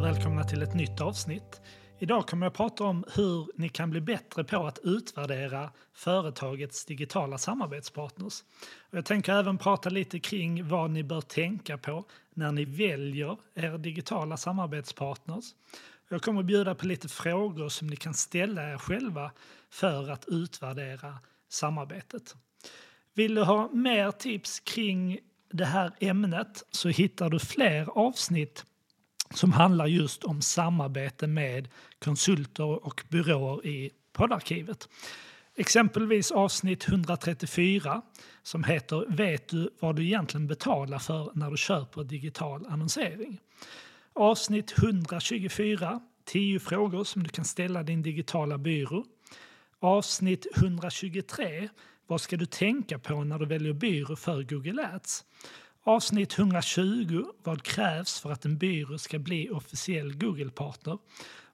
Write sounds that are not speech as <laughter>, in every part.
och välkomna till ett nytt avsnitt. Idag kommer jag prata om hur ni kan bli bättre på att utvärdera företagets digitala samarbetspartners. Och jag tänker även prata lite kring vad ni bör tänka på när ni väljer er digitala samarbetspartners. Jag kommer bjuda på lite frågor som ni kan ställa er själva för att utvärdera samarbetet. Vill du ha mer tips kring det här ämnet så hittar du fler avsnitt handlar just om samarbete med konsulter och byråer i poddarkivet. Exempelvis avsnitt 134 som heter Vet du vad du egentligen betalar för när du köper digital annonsering? Avsnitt 124 10 frågor som du kan ställa din digitala byrå. Avsnitt 123 Vad ska du tänka på när du väljer byrå för Google Ads? Avsnitt 120 Vad krävs för att en byrå ska bli officiell Google-partner?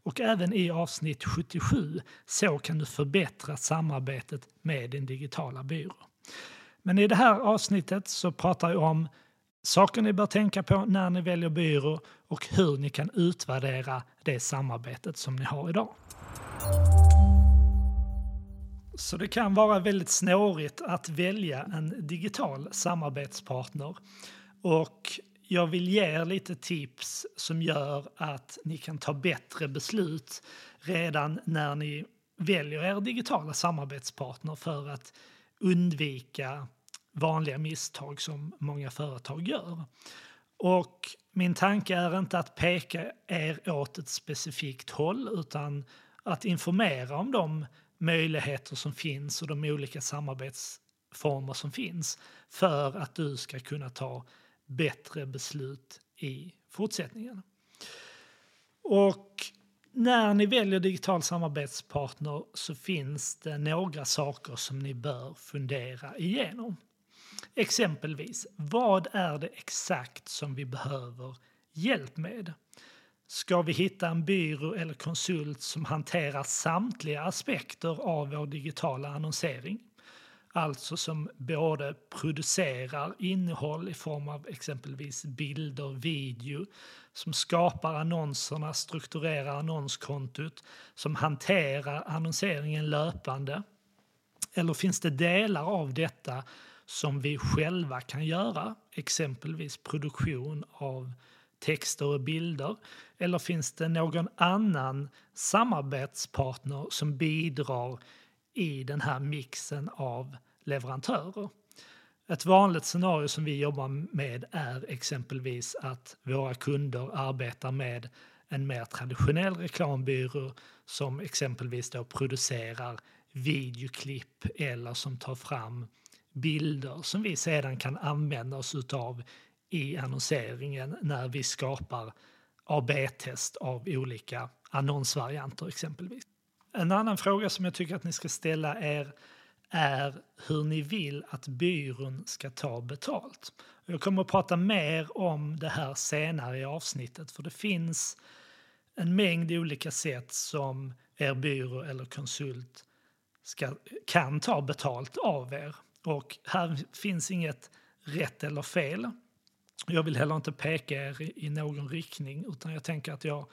Och även i avsnitt 77 Så kan du förbättra samarbetet med din digitala byrå. Men i det här avsnittet så pratar jag om saker ni bör tänka på när ni väljer byrå och hur ni kan utvärdera det samarbetet som ni har idag. Så det kan vara väldigt snårigt att välja en digital samarbetspartner. Och jag vill ge er lite tips som gör att ni kan ta bättre beslut redan när ni väljer er digitala samarbetspartner för att undvika vanliga misstag som många företag gör. Och min tanke är inte att peka er åt ett specifikt håll utan att informera om de möjligheter som finns och de olika samarbetsformer som finns för att du ska kunna ta bättre beslut i fortsättningen. Och när ni väljer digital samarbetspartner så finns det några saker som ni bör fundera igenom. Exempelvis, vad är det exakt som vi behöver hjälp med? Ska vi hitta en byrå eller konsult som hanterar samtliga aspekter av vår digitala annonsering? Alltså som både producerar innehåll i form av exempelvis bilder, video, som skapar annonserna, strukturerar annonskontot, som hanterar annonseringen löpande. Eller finns det delar av detta som vi själva kan göra, exempelvis produktion av texter och bilder? Eller finns det någon annan samarbetspartner som bidrar i den här mixen av leverantörer? Ett vanligt scenario som vi jobbar med är exempelvis att våra kunder arbetar med en mer traditionell reklambyrå som exempelvis då producerar videoklipp eller som tar fram bilder som vi sedan kan använda oss utav i annonseringen när vi skapar AB-test av olika annonsvarianter exempelvis. En annan fråga som jag tycker att ni ska ställa er är hur ni vill att byrån ska ta betalt. Jag kommer att prata mer om det här senare i avsnittet för det finns en mängd olika sätt som er byrå eller konsult ska, kan ta betalt av er. Och här finns inget rätt eller fel. Jag vill heller inte peka er i någon riktning utan jag tänker att jag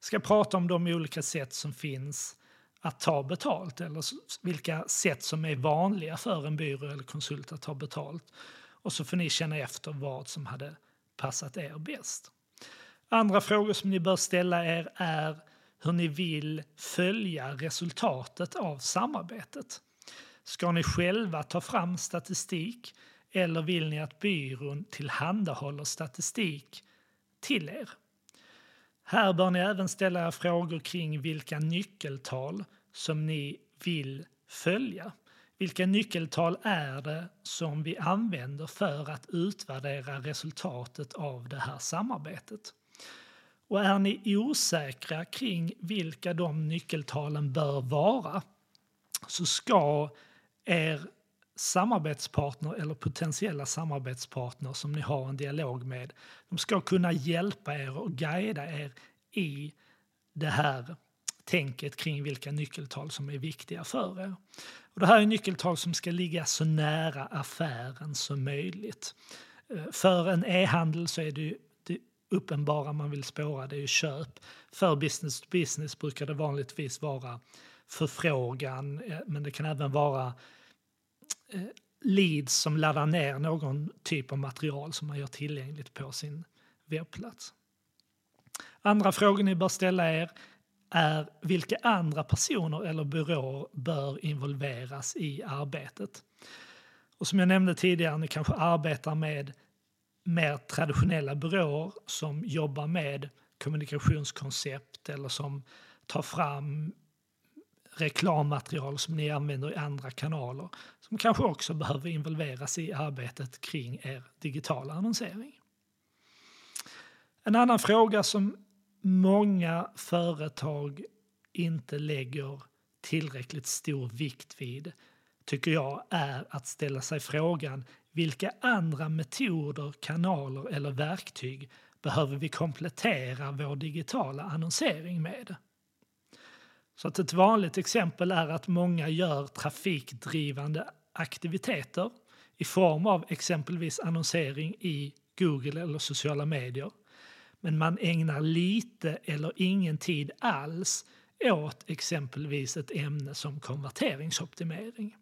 ska prata om de olika sätt som finns att ta betalt eller vilka sätt som är vanliga för en byrå eller konsult att ta betalt. Och så får ni känna efter vad som hade passat er bäst. Andra frågor som ni bör ställa er är hur ni vill följa resultatet av samarbetet. Ska ni själva ta fram statistik eller vill ni att byrån tillhandahåller statistik till er? Här bör ni även ställa frågor kring vilka nyckeltal som ni vill följa. Vilka nyckeltal är det som vi använder för att utvärdera resultatet av det här samarbetet? Och är ni osäkra kring vilka de nyckeltalen bör vara så ska er samarbetspartner eller potentiella samarbetspartner som ni har en dialog med, de ska kunna hjälpa er och guida er i det här tänket kring vilka nyckeltal som är viktiga för er. Och det här är nyckeltal som ska ligga så nära affären som möjligt. Eh, för en e-handel så är det, det uppenbara man vill spåra det är ju köp. För business to business brukar det vanligtvis vara förfrågan, eh, men det kan även vara Eh, leads som laddar ner någon typ av material som man gör tillgängligt på sin webbplats. Andra frågor ni bör ställa er är vilka andra personer eller byråer bör involveras i arbetet? Och som jag nämnde tidigare, ni kanske arbetar med mer traditionella byråer som jobbar med kommunikationskoncept eller som tar fram reklammaterial som ni använder i andra kanaler som kanske också behöver involveras i arbetet kring er digitala annonsering. En annan fråga som många företag inte lägger tillräckligt stor vikt vid tycker jag är att ställa sig frågan vilka andra metoder, kanaler eller verktyg behöver vi komplettera vår digitala annonsering med? Så att ett vanligt exempel är att många gör trafikdrivande aktiviteter i form av exempelvis annonsering i Google eller sociala medier. Men man ägnar lite eller ingen tid alls åt exempelvis ett ämne som konverteringsoptimering.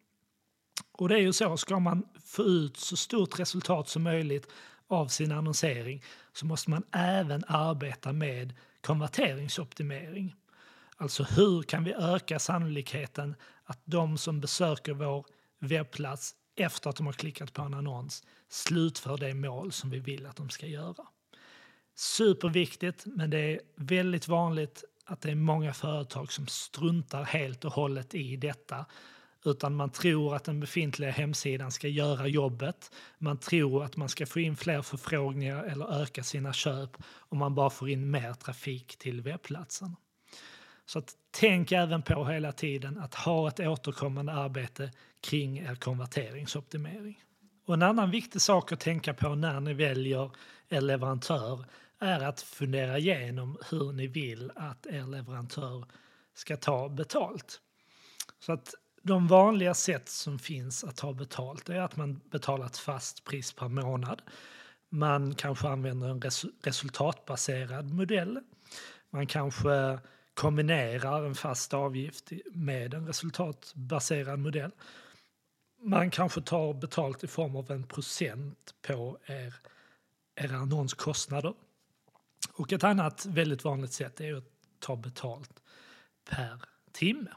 Och det är ju så, ska man få ut så stort resultat som möjligt av sin annonsering så måste man även arbeta med konverteringsoptimering. Alltså hur kan vi öka sannolikheten att de som besöker vår webbplats efter att de har klickat på en annons slutför det mål som vi vill att de ska göra. Superviktigt, men det är väldigt vanligt att det är många företag som struntar helt och hållet i detta utan man tror att den befintliga hemsidan ska göra jobbet. Man tror att man ska få in fler förfrågningar eller öka sina köp om man bara får in mer trafik till webbplatsen. Så att tänk även på hela tiden att ha ett återkommande arbete kring er konverteringsoptimering. Och en annan viktig sak att tänka på när ni väljer er leverantör är att fundera igenom hur ni vill att er leverantör ska ta betalt. Så att de vanliga sätt som finns att ta betalt är att man betalar ett fast pris per månad. Man kanske använder en resultatbaserad modell. Man kanske kombinerar en fast avgift med en resultatbaserad modell. Man kanske tar betalt i form av en procent på er, era annonskostnader. Och ett annat väldigt vanligt sätt är att ta betalt per timme.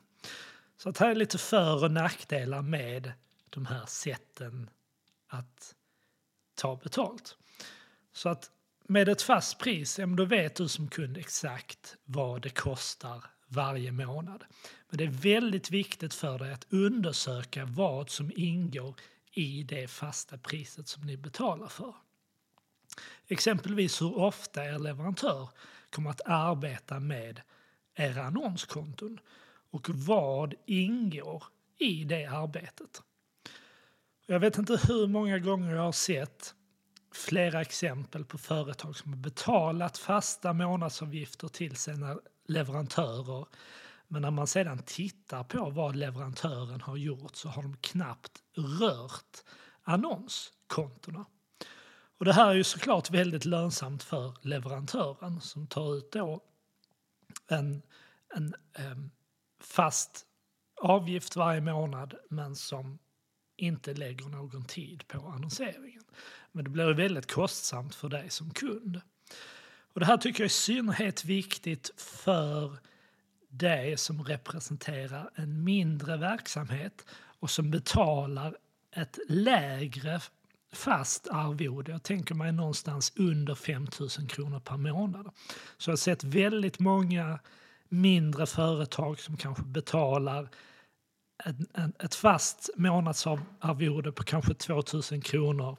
Så att här är lite för och nackdelar med de här sätten att ta betalt. Så att med ett fast pris, då vet du som kund exakt vad det kostar varje månad. Men det är väldigt viktigt för dig att undersöka vad som ingår i det fasta priset som ni betalar för. Exempelvis hur ofta er leverantör kommer att arbeta med era annonskonton och vad ingår i det arbetet. Jag vet inte hur många gånger jag har sett flera exempel på företag som har betalat fasta månadsavgifter till sina leverantörer. Men när man sedan tittar på vad leverantören har gjort så har de knappt rört annonskontona. Och det här är ju såklart väldigt lönsamt för leverantören som tar ut då en, en um, fast avgift varje månad men som inte lägger någon tid på annonseringen. Men det blir väldigt kostsamt för dig som kund. Och Det här tycker jag är i synnerhet viktigt för dig som representerar en mindre verksamhet och som betalar ett lägre fast arvode. Jag tänker mig någonstans under 5 000 kronor per månad. Så jag har sett väldigt många mindre företag som kanske betalar ett fast månadsarvode på kanske 2 000 kronor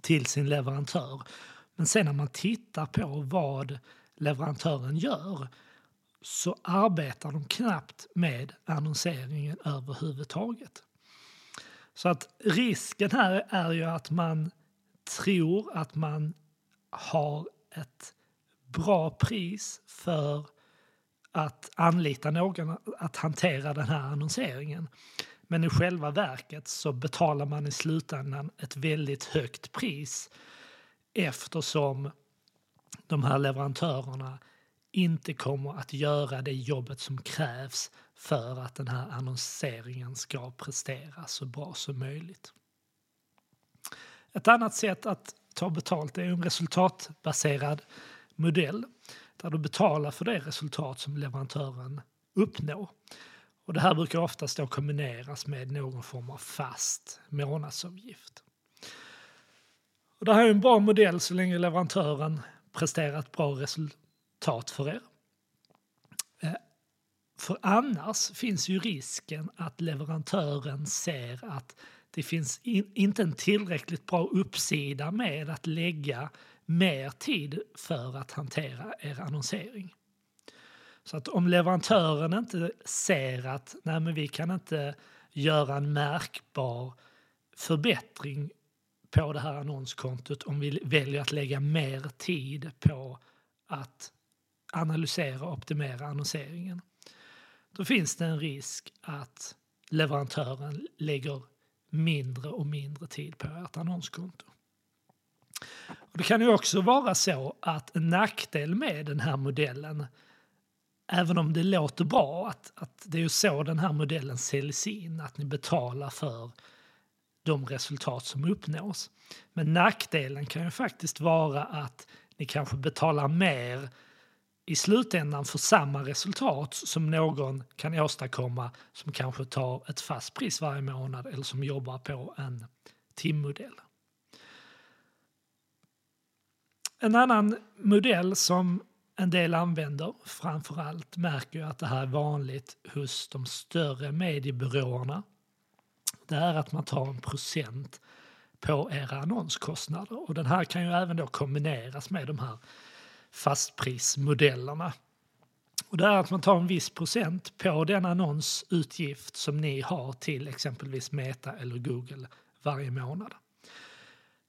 till sin leverantör. Men sen när man tittar på vad leverantören gör så arbetar de knappt med annonseringen överhuvudtaget. Så att risken här är ju att man tror att man har ett bra pris för att anlita någon att hantera den här annonseringen. Men i själva verket så betalar man i slutändan ett väldigt högt pris eftersom de här leverantörerna inte kommer att göra det jobbet som krävs för att den här annonseringen ska prestera så bra som möjligt. Ett annat sätt att ta betalt är en resultatbaserad modell där du betalar för det resultat som leverantören uppnår. Och det här brukar oftast då kombineras med någon form av fast månadsavgift. Och det här är en bra modell så länge leverantören presterar ett bra resultat för er. Eh, för annars finns ju risken att leverantören ser att det finns in, inte en tillräckligt bra uppsida med att lägga mer tid för att hantera er annonsering. Så att om leverantören inte ser att nej men vi kan inte göra en märkbar förbättring på det här annonskontot om vi väljer att lägga mer tid på att analysera och optimera annonseringen. Då finns det en risk att leverantören lägger mindre och mindre tid på ert annonskonto. Och det kan ju också vara så att en nackdel med den här modellen, även om det låter bra, att, att det är ju så den här modellen säljs in, att ni betalar för de resultat som uppnås. Men nackdelen kan ju faktiskt vara att ni kanske betalar mer i slutändan för samma resultat som någon kan åstadkomma som kanske tar ett fast pris varje månad eller som jobbar på en timmodell. En annan modell som en del använder, framförallt märker jag att det här är vanligt hos de större mediebyråerna, det är att man tar en procent på era annonskostnader. Och den här kan ju även då kombineras med de här fastprismodellerna. Och det är att man tar en viss procent på den annonsutgift som ni har till exempelvis Meta eller Google varje månad.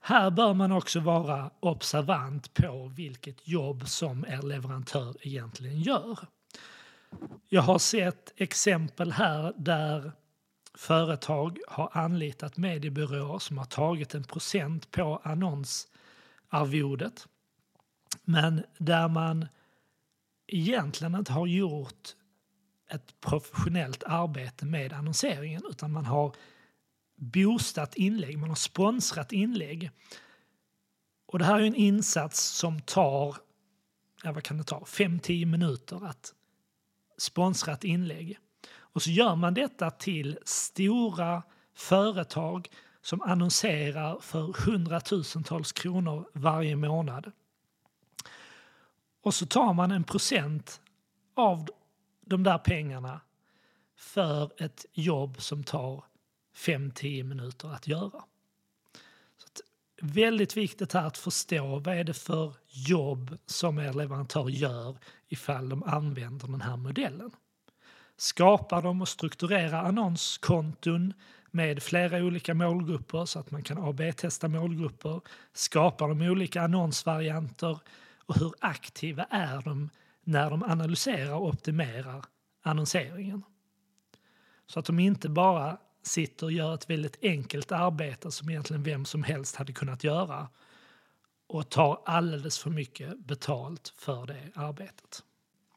Här bör man också vara observant på vilket jobb som er leverantör egentligen gör. Jag har sett exempel här där företag har anlitat mediebyråer som har tagit en procent på annonsarvodet men där man egentligen inte har gjort ett professionellt arbete med annonseringen utan man har boostat inlägg, man har sponsrat inlägg. Och det här är en insats som tar, ja vad kan det ta, 5-10 minuter att sponsra ett inlägg. Och så gör man detta till stora företag som annonserar för hundratusentals kronor varje månad. Och så tar man en procent av de där pengarna för ett jobb som tar 5-10 minuter att göra. Så att, väldigt viktigt här att förstå vad är det för jobb som er leverantör gör ifall de använder den här modellen. Skapar de och strukturerar annonskonton med flera olika målgrupper så att man kan AB-testa målgrupper. Skapar de olika annonsvarianter och hur aktiva är de när de analyserar och optimerar annonseringen. Så att de inte bara sitter och gör ett väldigt enkelt arbete som egentligen vem som helst hade kunnat göra och tar alldeles för mycket betalt för det arbetet.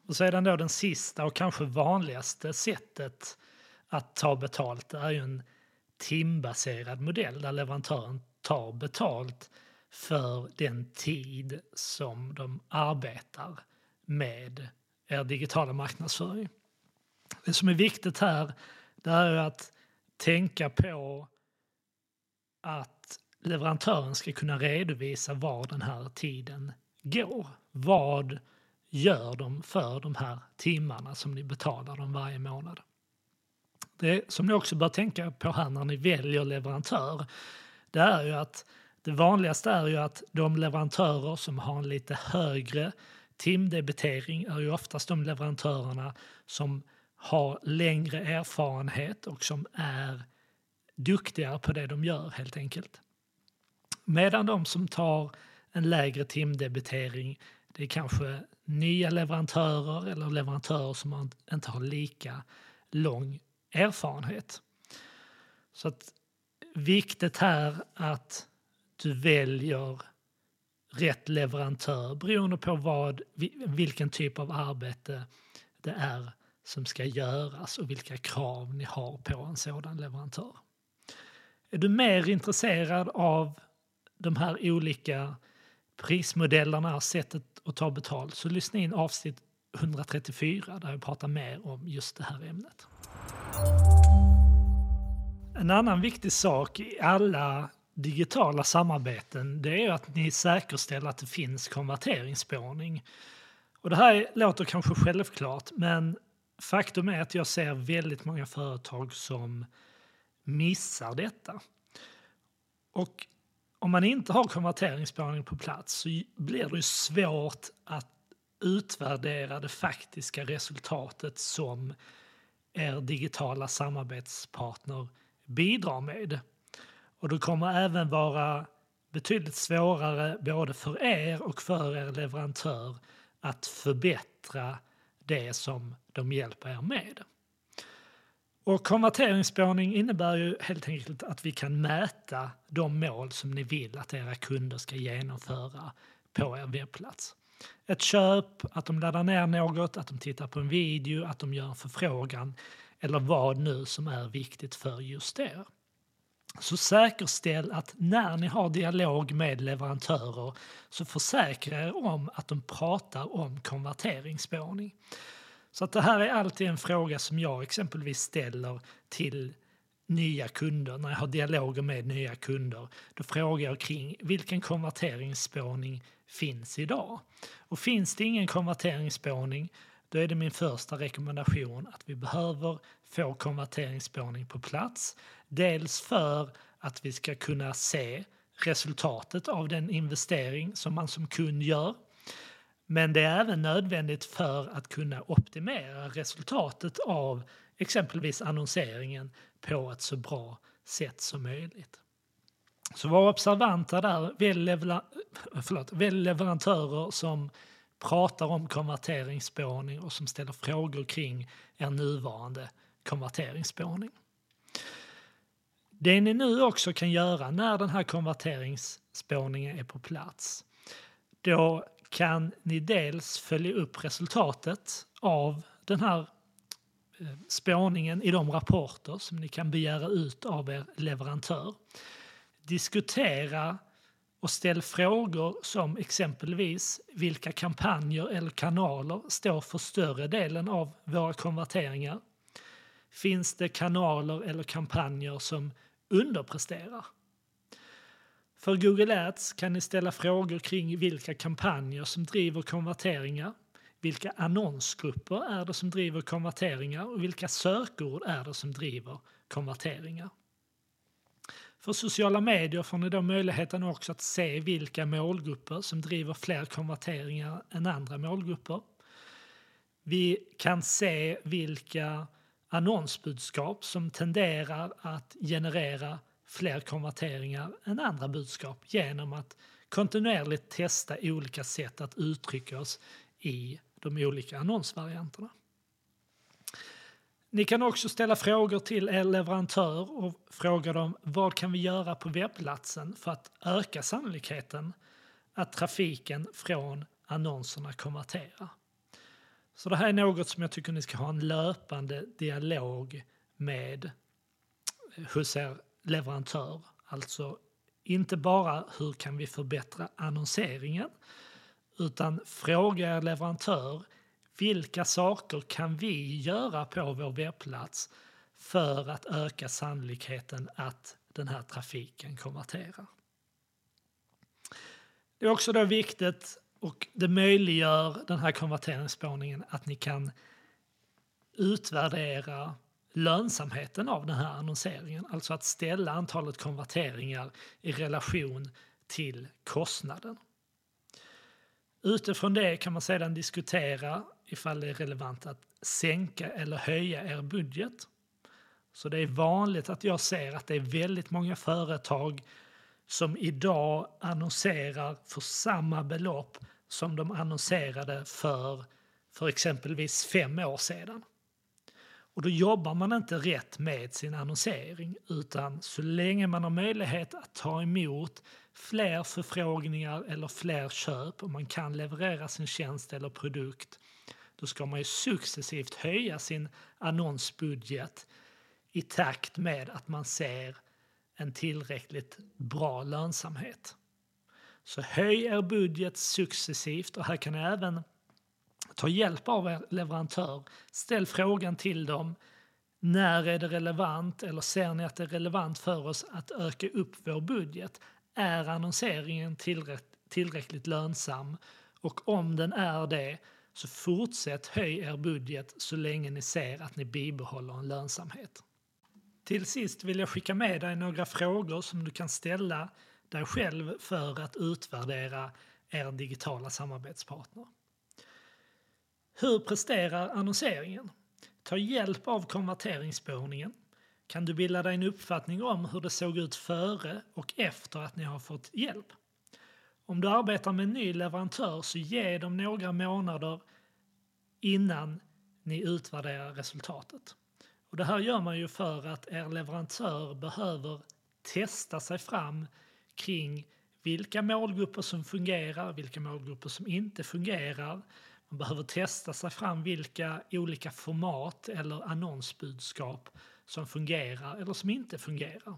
Och sedan då den sista och kanske vanligaste sättet att ta betalt är ju en timbaserad modell där leverantören tar betalt för den tid som de arbetar med er digitala marknadsföring. Det som är viktigt här det är att tänka på att leverantören ska kunna redovisa var den här tiden går. Vad gör de för de här timmarna som ni betalar dem varje månad? Det som ni också bör tänka på här när ni väljer leverantör det är ju att det vanligaste är ju att de leverantörer som har en lite högre timdebitering är ju oftast de leverantörerna som har längre erfarenhet och som är duktigare på det de gör helt enkelt. Medan de som tar en lägre timdebitering det är kanske nya leverantörer eller leverantörer som inte har lika lång erfarenhet. Så att viktigt här att du väljer rätt leverantör beroende på vad, vilken typ av arbete det är som ska göras och vilka krav ni har på en sådan leverantör. Är du mer intresserad av de här olika prismodellerna, sättet att ta betalt, så lyssna in avsnitt 134 där jag pratar mer om just det här ämnet. En annan viktig sak i alla digitala samarbeten det är att ni säkerställer att det finns konverteringsspårning. Och det här låter kanske självklart men faktum är att jag ser väldigt många företag som missar detta. Och om man inte har konverteringsspårning på plats så blir det svårt att utvärdera det faktiska resultatet som er digitala samarbetspartner bidrar med. Och det kommer även vara betydligt svårare både för er och för er leverantör att förbättra det som de hjälper er med. Och konverteringsspårning innebär ju helt enkelt att vi kan mäta de mål som ni vill att era kunder ska genomföra på er webbplats. Ett köp, att de laddar ner något, att de tittar på en video, att de gör en förfrågan eller vad nu som är viktigt för just er. Så säkerställ att när ni har dialog med leverantörer så försäkra er om att de pratar om konverteringsspårning. Så att det här är alltid en fråga som jag exempelvis ställer till nya kunder, när jag har dialoger med nya kunder. Då frågar jag kring vilken konverteringsspårning finns idag? Och finns det ingen konverteringsspårning då är det min första rekommendation att vi behöver få konverteringsspårning på plats. Dels för att vi ska kunna se resultatet av den investering som man som kund gör. Men det är även nödvändigt för att kunna optimera resultatet av exempelvis annonseringen på ett så bra sätt som möjligt. Så var observanta där, välj, lever <laughs> förlåt, välj leverantörer som pratar om konverteringsspårning och som ställer frågor kring er nuvarande konverteringsspårning. Det ni nu också kan göra när den här konverteringsspårningen är på plats, då kan ni dels följa upp resultatet av den här eh, spåningen i de rapporter som ni kan begära ut av er leverantör. Diskutera och ställ frågor som exempelvis vilka kampanjer eller kanaler står för större delen av våra konverteringar? Finns det kanaler eller kampanjer som underpresterar? För Google Ads kan ni ställa frågor kring vilka kampanjer som driver konverteringar, vilka annonsgrupper är det som driver konverteringar och vilka sökord är det som driver konverteringar. För sociala medier får ni då möjligheten också att se vilka målgrupper som driver fler konverteringar än andra målgrupper. Vi kan se vilka annonsbudskap som tenderar att generera fler konverteringar än andra budskap genom att kontinuerligt testa olika sätt att uttrycka oss i de olika annonsvarianterna. Ni kan också ställa frågor till er leverantör och fråga dem vad kan vi göra på webbplatsen för att öka sannolikheten att trafiken från annonserna konverterar. Så det här är något som jag tycker ni ska ha en löpande dialog med hos er leverantör. Alltså inte bara hur kan vi förbättra annonseringen utan fråga er leverantör vilka saker kan vi göra på vår webbplats för att öka sannolikheten att den här trafiken konverterar? Det är också då viktigt och det möjliggör den här konverteringsspårningen att ni kan utvärdera lönsamheten av den här annonseringen. Alltså att ställa antalet konverteringar i relation till kostnaden. Utifrån det kan man sedan diskutera ifall det är relevant att sänka eller höja er budget. Så det är vanligt att jag ser att det är väldigt många företag som idag annonserar för samma belopp som de annonserade för, för exempelvis fem år sedan. Och då jobbar man inte rätt med sin annonsering utan så länge man har möjlighet att ta emot fler förfrågningar eller fler köp och man kan leverera sin tjänst eller produkt då ska man ju successivt höja sin annonsbudget i takt med att man ser en tillräckligt bra lönsamhet. Så höj er budget successivt och här kan ni även ta hjälp av er leverantör. Ställ frågan till dem. När är det relevant eller ser ni att det är relevant för oss att öka upp vår budget? Är annonseringen tillräckligt lönsam? Och om den är det, så fortsätt höj er budget så länge ni ser att ni bibehåller en lönsamhet. Till sist vill jag skicka med dig några frågor som du kan ställa dig själv för att utvärdera er digitala samarbetspartner. Hur presterar annonseringen? Ta hjälp av konverteringsspårningen. Kan du bilda dig en uppfattning om hur det såg ut före och efter att ni har fått hjälp? Om du arbetar med en ny leverantör så ge dem några månader innan ni utvärderar resultatet. Och det här gör man ju för att er leverantör behöver testa sig fram kring vilka målgrupper som fungerar, vilka målgrupper som inte fungerar. Man behöver testa sig fram vilka olika format eller annonsbudskap som fungerar eller som inte fungerar.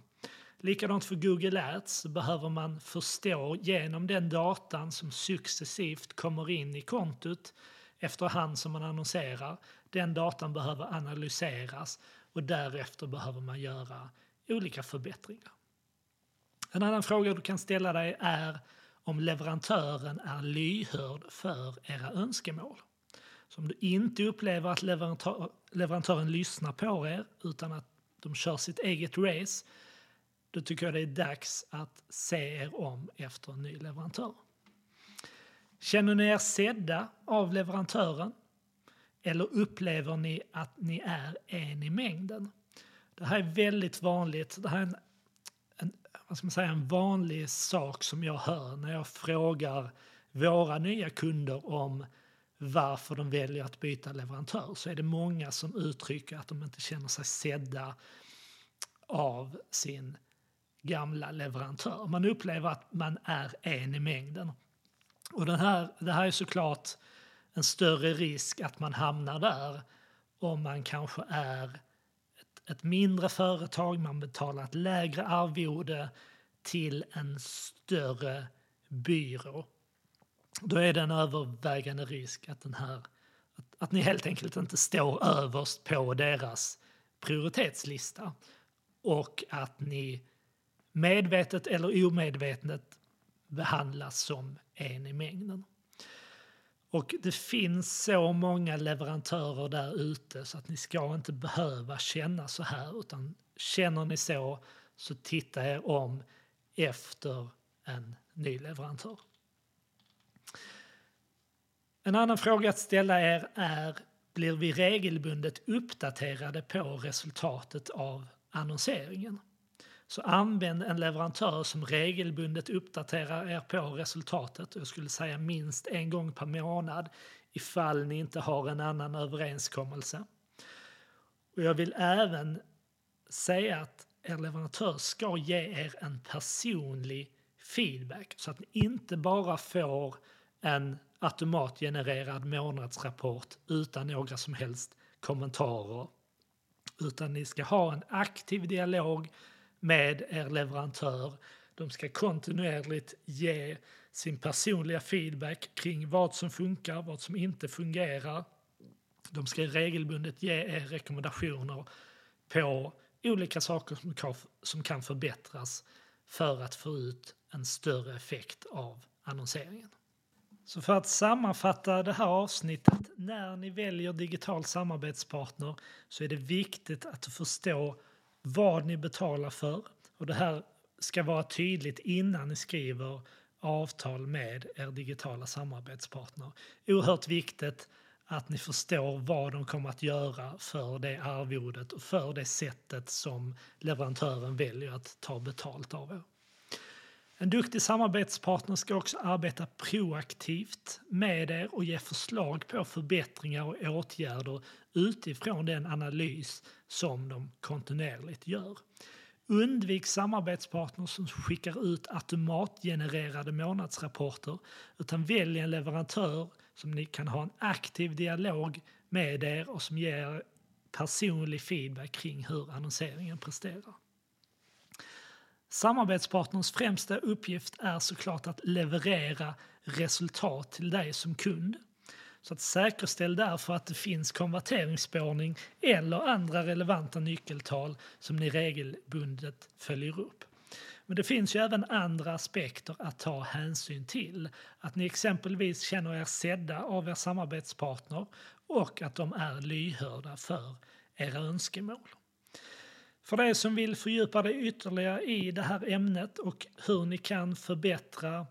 Likadant för Google Ads behöver man förstå genom den datan som successivt kommer in i kontot efterhand som man annonserar. Den datan behöver analyseras och därefter behöver man göra olika förbättringar. En annan fråga du kan ställa dig är om leverantören är lyhörd för era önskemål. Så om du inte upplever att leverantör, leverantören lyssnar på er utan att de kör sitt eget race, då tycker jag det är dags att se er om efter en ny leverantör. Känner ni er sedda av leverantören? Eller upplever ni att ni är en i mängden? Det här är väldigt vanligt. Det här är en, vad ska man säga, en vanlig sak som jag hör när jag frågar våra nya kunder om varför de väljer att byta leverantör så är det många som uttrycker att de inte känner sig sedda av sin gamla leverantör. Man upplever att man är en i mängden. Och den här, det här är såklart en större risk att man hamnar där om man kanske är ett, mindre företag, man betalar ett lägre arvode till en större byrå. Då är det en övervägande risk att, den här, att, att ni helt enkelt inte står överst på deras prioritetslista och att ni medvetet eller omedvetet behandlas som en i mängden. Och det finns så många leverantörer där ute så att ni ska inte behöva känna så här utan känner ni så så titta er om efter en ny leverantör. En annan fråga att ställa er är blir vi regelbundet uppdaterade på resultatet av annonseringen? Så använd en leverantör som regelbundet uppdaterar er på resultatet. Jag skulle säga minst en gång per månad ifall ni inte har en annan överenskommelse. Och jag vill även säga att er leverantör ska ge er en personlig feedback så att ni inte bara får en automatgenererad månadsrapport utan några som helst kommentarer. Utan ni ska ha en aktiv dialog med er leverantör. De ska kontinuerligt ge sin personliga feedback kring vad som funkar, vad som inte fungerar. De ska regelbundet ge er rekommendationer på olika saker som kan, som kan förbättras för att få ut en större effekt av annonseringen. Så för att sammanfatta det här avsnittet, när ni väljer digital samarbetspartner så är det viktigt att förstå vad ni betalar för. Och det här ska vara tydligt innan ni skriver avtal med er digitala samarbetspartner. Oerhört viktigt att ni förstår vad de kommer att göra för det arvodet och för det sättet som leverantören väljer att ta betalt av er. En duktig samarbetspartner ska också arbeta proaktivt med er och ge förslag på förbättringar och åtgärder utifrån den analys som de kontinuerligt gör. Undvik samarbetspartners som skickar ut automatgenererade månadsrapporter utan välj en leverantör som ni kan ha en aktiv dialog med er och som ger personlig feedback kring hur annonseringen presterar. Samarbetspartners främsta uppgift är såklart att leverera resultat till dig som kund. Så att säkerställ därför att det finns konverteringsspårning eller andra relevanta nyckeltal som ni regelbundet följer upp. Men det finns ju även andra aspekter att ta hänsyn till. Att ni exempelvis känner er sedda av er samarbetspartner och att de är lyhörda för era önskemål. För dig som vill fördjupa dig ytterligare i det här ämnet och hur ni kan förbättra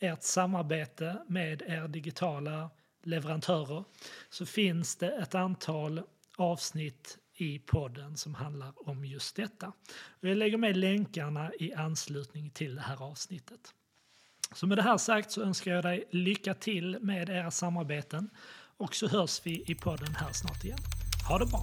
ert samarbete med er digitala leverantörer så finns det ett antal avsnitt i podden som handlar om just detta. Jag lägger med länkarna i anslutning till det här avsnittet. Så med det här sagt så önskar jag dig lycka till med era samarbeten och så hörs vi i podden här snart igen. Ha det bra!